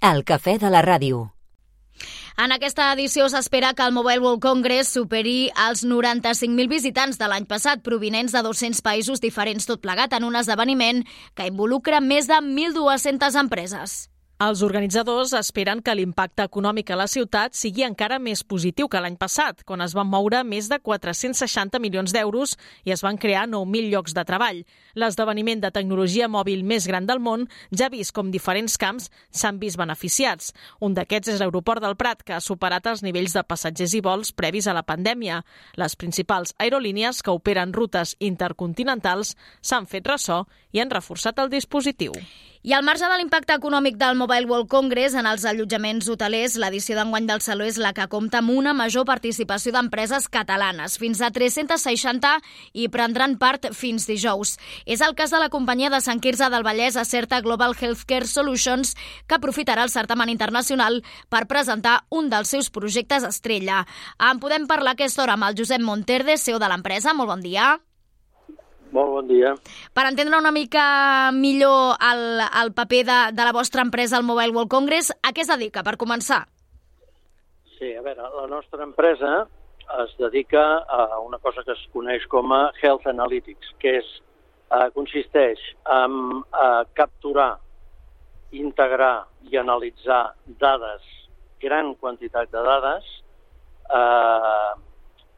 El cafè de la ràdio. En aquesta edició s'espera que el Mobile World Congress superi els 95.000 visitants de l'any passat, provinents de 200 països diferents tot plegat en un esdeveniment que involucra més de 1.200 empreses. Els organitzadors esperen que l'impacte econòmic a la ciutat sigui encara més positiu que l'any passat, quan es van moure més de 460 milions d'euros i es van crear 9.000 llocs de treball. L'esdeveniment de tecnologia mòbil més gran del món ja ha vist com diferents camps s'han vist beneficiats. Un d'aquests és l'aeroport del Prat, que ha superat els nivells de passatgers i vols previs a la pandèmia. Les principals aerolínies que operen rutes intercontinentals s'han fet ressò i han reforçat el dispositiu. I al marge de l'impacte econòmic del Mobile World Congress en els allotjaments hotelers, l'edició d'enguany del Saló és la que compta amb una major participació d'empreses catalanes, fins a 360 i prendran part fins dijous. És el cas de la companyia de Sant Quirze del Vallès Acerta Global Healthcare Solutions, que aprofitarà el certamen internacional per presentar un dels seus projectes estrella. En podem parlar aquesta hora amb el Josep Monterde, CEO de l'empresa. Molt bon dia. Molt bon dia. Per entendre una mica millor el, el paper de, de la vostra empresa al Mobile World Congress, a què es dedica, per començar? Sí, a veure, la nostra empresa es dedica a una cosa que es coneix com a Health Analytics, que és, eh, consisteix en eh, capturar, integrar i analitzar dades, gran quantitat de dades, eh,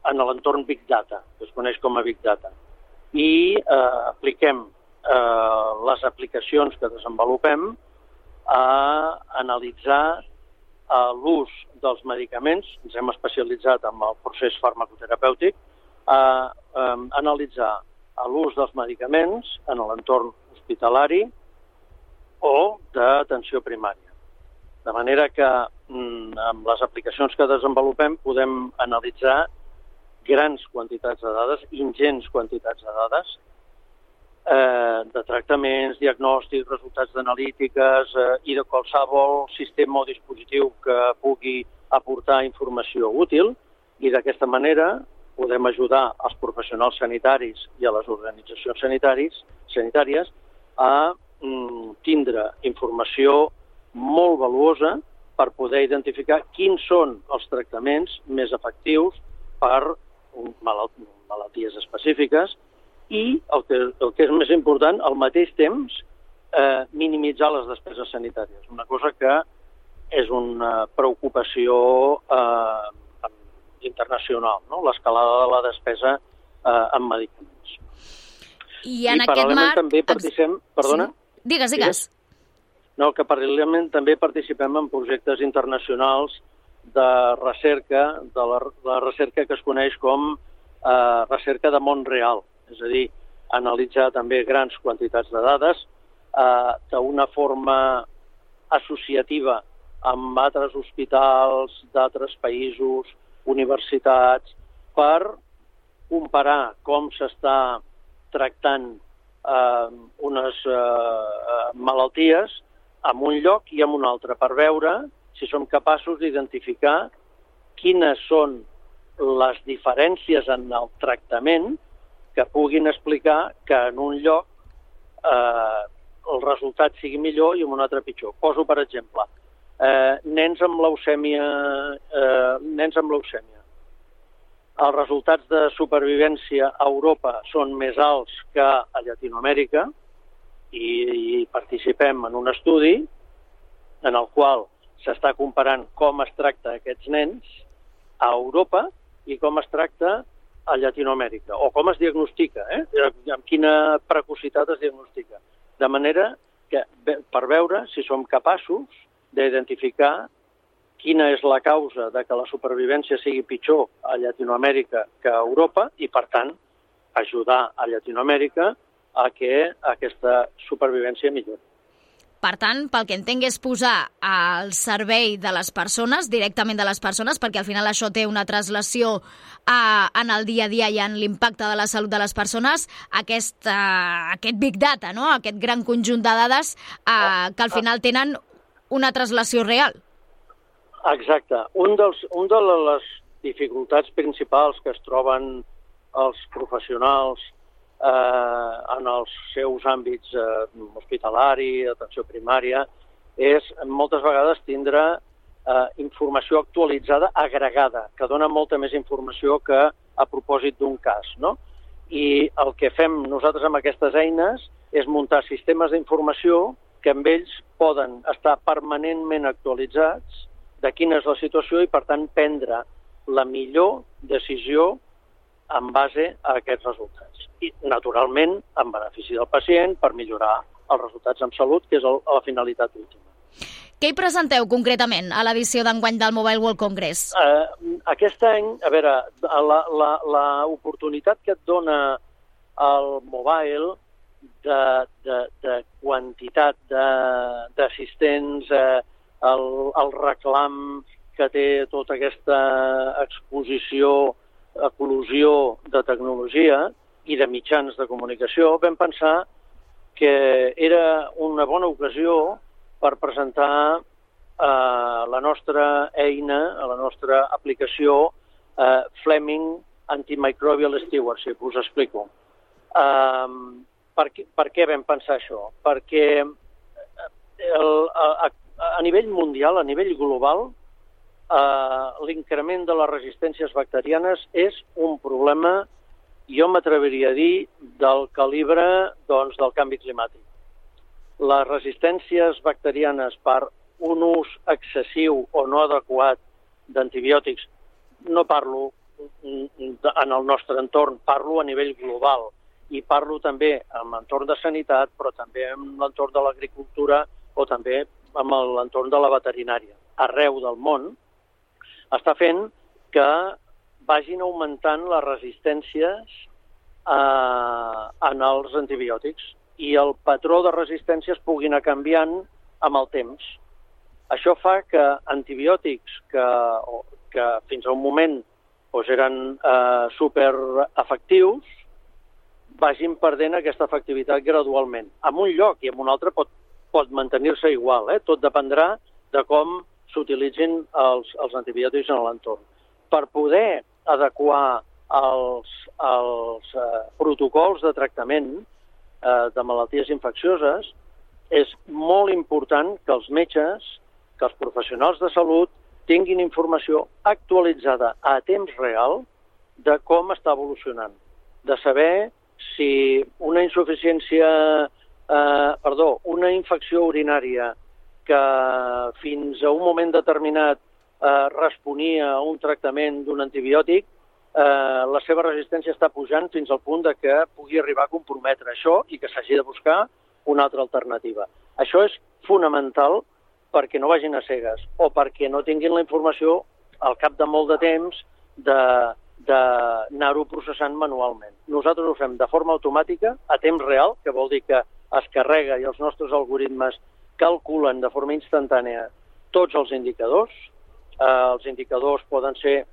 en l'entorn Big Data, que es coneix com a Big Data i eh, apliquem eh, les aplicacions que desenvolupem a analitzar eh, l'ús dels medicaments, ens hem especialitzat en el procés farmacoterapèutic, a eh, analitzar l'ús dels medicaments en l'entorn hospitalari o d'atenció primària. De manera que mm, amb les aplicacions que desenvolupem podem analitzar grans quantitats de dades, ingents quantitats de dades, eh, de tractaments, diagnòstics, resultats d'analítiques eh, i de qualsevol sistema o dispositiu que pugui aportar informació útil i d'aquesta manera podem ajudar els professionals sanitaris i a les organitzacions sanitaris, sanitàries a mm, tindre informació molt valuosa per poder identificar quins són els tractaments més efectius per malalt, malalties específiques i, el que, el que és més important, al mateix temps, eh, minimitzar les despeses sanitàries. Una cosa que és una preocupació eh, internacional, no? l'escalada de la despesa eh, en medicaments. I en I aquest marc... també participem... Perdona? Sí. Digues, digues. No, que paral·lelament també participem en projectes internacionals de recerca, de la, la recerca que es coneix com eh, recerca de món real, és a dir, analitzar també grans quantitats de dades eh, d'una forma associativa amb altres hospitals d'altres països, universitats, per comparar com s'està tractant eh, unes eh, malalties en un lloc i en un altre, per veure si som capaços d'identificar quines són les diferències en el tractament que puguin explicar que en un lloc eh, el resultat sigui millor i en un altre pitjor. Poso, per exemple, eh, nens amb leucèmia, eh, nens amb leucèmia. Els resultats de supervivència a Europa són més alts que a Llatinoamèrica i, i participem en un estudi en el qual s'està comparant com es tracta aquests nens a Europa i com es tracta a Llatinoamèrica, o com es diagnostica, eh? amb quina precocitat es diagnostica. De manera que, per veure si som capaços d'identificar quina és la causa de que la supervivència sigui pitjor a Llatinoamèrica que a Europa i, per tant, ajudar a Llatinoamèrica a que aquesta supervivència millori. Per tant, pel que entenc és posar al servei de les persones, directament de les persones, perquè al final això té una translació a, en el dia a dia i en l'impacte de la salut de les persones, aquest, uh, aquest big data, no? aquest gran conjunt de dades uh, que al final tenen una translació real. Exacte. Un, dels, un de les dificultats principals que es troben els professionals eh, en els seus àmbits eh, hospitalari, atenció primària, és moltes vegades tindre eh, informació actualitzada agregada, que dona molta més informació que a propòsit d'un cas. No? I el que fem nosaltres amb aquestes eines és muntar sistemes d'informació que amb ells poden estar permanentment actualitzats de quina és la situació i, per tant, prendre la millor decisió en base a aquests resultats. I, naturalment, en benefici del pacient per millorar els resultats en salut, que és el, la finalitat última. Què hi presenteu concretament a l'edició d'enguany del Mobile World Congress? Uh, aquest any, a veure, l'oportunitat que et dona el mobile de, de, de quantitat d'assistents, eh, el, el reclam que té tota aquesta exposició, eclosió de tecnologia i de mitjans de comunicació, vam pensar que era una bona ocasió per presentar eh, la nostra eina, la nostra aplicació eh, Fleming Antimicrobial Stewardship, us explico. Eh, per, per què vam pensar això? Perquè el, a, a nivell mundial, a nivell global, eh, l'increment de les resistències bacterianes és un problema, jo m'atreviria a dir, del calibre doncs, del canvi climàtic les resistències bacterianes per un ús excessiu o no adequat d'antibiòtics, no parlo en el nostre entorn, parlo a nivell global i parlo també en l'entorn de sanitat, però també en l'entorn de l'agricultura o també amb l'entorn de la veterinària. Arreu del món està fent que vagin augmentant les resistències eh, en els antibiòtics i el patró de resistència es pugui anar canviant amb el temps. Això fa que antibiòtics que, que fins a un moment doncs eren eh, superefectius vagin perdent aquesta efectivitat gradualment. En un lloc i en un altre pot, pot mantenir-se igual. Eh? Tot dependrà de com s'utilitzin els, els antibiòtics en l'entorn. Per poder adequar els, els eh, protocols de tractament, eh, de malalties infeccioses, és molt important que els metges, que els professionals de salut tinguin informació actualitzada a temps real de com està evolucionant, de saber si una insuficiència, eh, perdó, una infecció urinària que fins a un moment determinat eh, responia a un tractament d'un antibiòtic eh, la seva resistència està pujant fins al punt de que pugui arribar a comprometre això i que s'hagi de buscar una altra alternativa. Això és fonamental perquè no vagin a cegues o perquè no tinguin la informació al cap de molt de temps de d'anar-ho processant manualment. Nosaltres ho fem de forma automàtica, a temps real, que vol dir que es carrega i els nostres algoritmes calculen de forma instantània tots els indicadors. Eh, els indicadors poden ser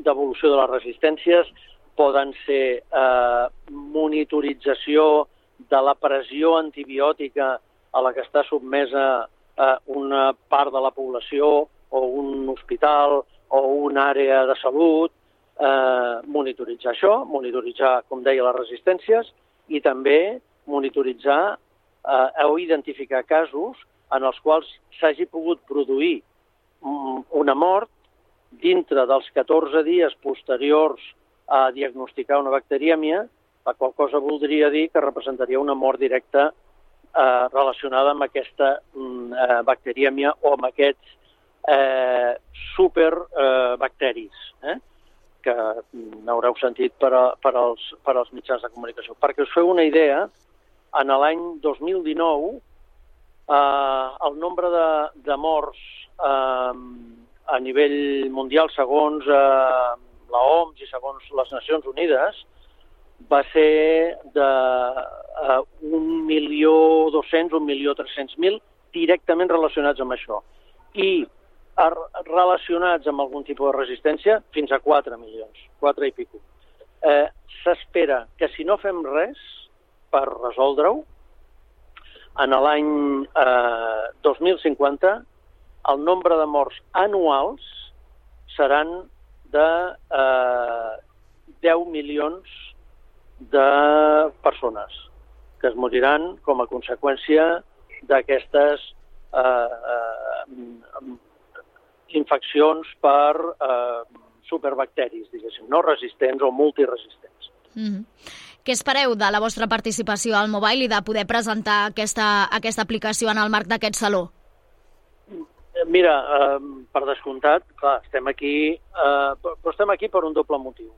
d'evolució de les resistències, poden ser eh, monitorització de la pressió antibiòtica a la que està submesa eh, una part de la població o un hospital o una àrea de salut, eh, monitoritzar això, monitoritzar, com deia, les resistències i també monitoritzar eh, o identificar casos en els quals s'hagi pogut produir una mort dintre dels 14 dies posteriors a diagnosticar una bacterièmia, la qual cosa voldria dir que representaria una mort directa eh, relacionada amb aquesta mm, eh, bacterièmia o amb aquests eh, superbacteris, eh, que n'haureu sentit per, a, per, als, per als mitjans de comunicació. Perquè us feu una idea, en l'any 2019 eh, el nombre de, de morts eh, a nivell mundial, segons eh, la OMS i segons les Nacions Unides, va ser de eh, 1.200.000, 1.300.000 directament relacionats amb això. I relacionats amb algun tipus de resistència, fins a 4 milions, 4 i pico. Eh, S'espera que si no fem res per resoldre-ho, en l'any eh, 2050 el nombre de morts anuals seran de eh, 10 milions de persones que es moriran com a conseqüència d'aquestes eh, eh, infeccions per eh, superbacteris, diguéssim, no resistents o multiresistents. Mm -hmm. Què espereu de la vostra participació al Mobile i de poder presentar aquesta, aquesta aplicació en el marc d'aquest saló? Mira, eh, per descomptat, clar, estem aquí, eh, però estem aquí per un doble motiu.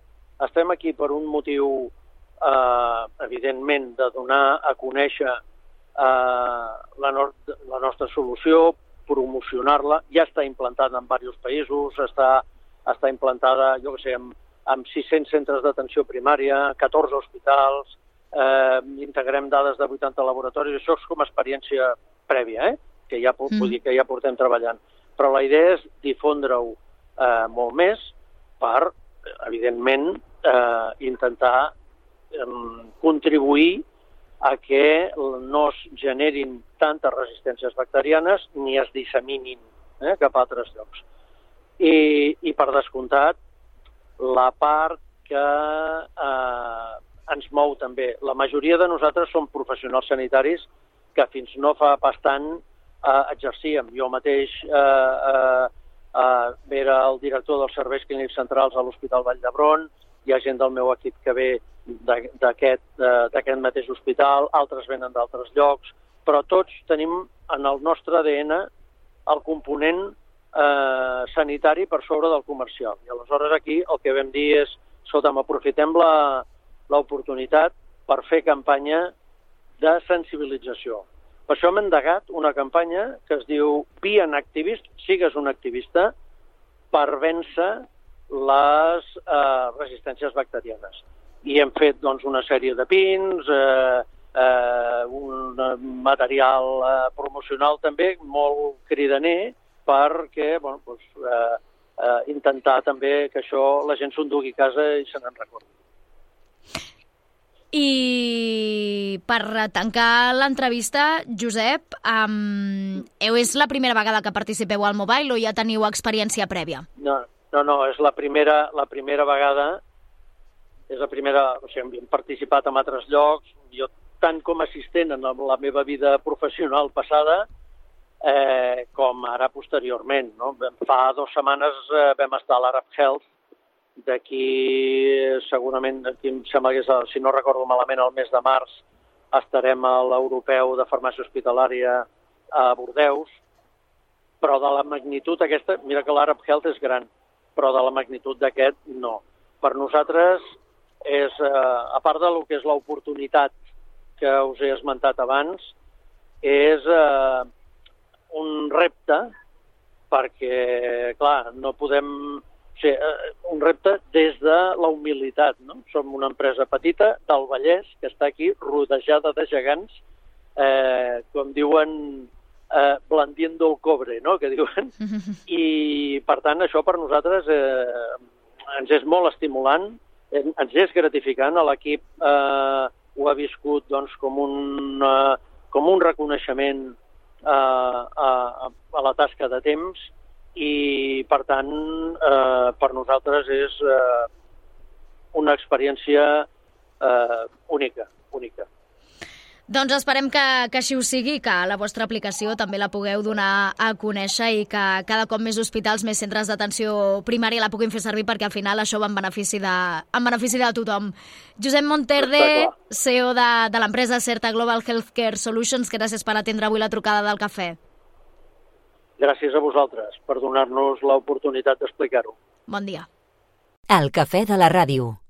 Estem aquí per un motiu, eh, evidentment, de donar a conèixer eh, la, no la nostra solució, promocionar-la, ja està implantada en diversos països, està, està implantada, jo que sé, en, en 600 centres d'atenció primària, 14 hospitals, eh, integrem dades de 80 laboratoris, això és com a experiència prèvia, eh? que ja, mm. vull dir que ja portem treballant. Però la idea és difondre-ho eh, molt més per, evidentment, eh, intentar eh, contribuir a que no es generin tantes resistències bacterianes ni es disseminin eh, cap a altres llocs. I, I per descomptat, la part que eh, ens mou també. La majoria de nosaltres som professionals sanitaris que fins no fa bastant eh, exercíem. Jo mateix eh, eh, eh, era el director dels serveis clínics centrals a l'Hospital Vall d'Hebron, hi ha gent del meu equip que ve d'aquest mateix hospital, altres venen d'altres llocs, però tots tenim en el nostre ADN el component eh, sanitari per sobre del comercial. I aleshores aquí el que vam dir és, escolta'm, aprofitem l'oportunitat per fer campanya de sensibilització. Per això hem endegat una campanya que es diu Be an Activist, sigues un activista, per vèncer les eh, resistències bacterianes i hem fet doncs, una sèrie de pins, eh, eh, un material eh, promocional també molt cridaner perquè bueno, doncs, eh, eh, intentar també que això la gent s'ho endugui a casa i se n'en recordi. I per tancar l'entrevista, Josep, um, heu és la primera vegada que participeu al Mobile o ja teniu experiència prèvia? No, no, no és la primera, la primera vegada és la primera, o sigui, hem participat en altres llocs, jo tant com assistent en la meva vida professional passada, eh, com ara posteriorment. No? Fa dues setmanes eh, vam estar a l'Arab Health, d'aquí segurament, aquí em sembla que és, si no recordo malament, el mes de març estarem a l'Europeu de Farmàcia Hospitalària a Bordeus, però de la magnitud aquesta, mira que l'Arab Health és gran, però de la magnitud d'aquest no. Per nosaltres és, eh, a part de lo que és l'oportunitat que us he esmentat abans, és eh, un repte perquè, clar, no podem... O sigui, eh, un repte des de la humilitat, no? Som una empresa petita del Vallès que està aquí rodejada de gegants, eh, com diuen, eh, blandiendo el cobre, no?, que diuen. I, per tant, això per nosaltres eh, ens és molt estimulant, ens és gratificant, l'equip eh, ho ha viscut doncs, com, un, eh, com un reconeixement eh, a, a la tasca de temps i, per tant, eh, per nosaltres és eh, una experiència eh, única, única. Doncs esperem que, que així ho sigui, que la vostra aplicació també la pugueu donar a conèixer i que cada cop més hospitals, més centres d'atenció primària la puguin fer servir perquè al final això va en benefici de, en benefici de tothom. Josep Monterde, CEO de, de l'empresa Certa Global Healthcare Solutions, gràcies per atendre avui la trucada del cafè. Gràcies a vosaltres per donar-nos l'oportunitat d'explicar-ho. Bon dia. El cafè de la ràdio.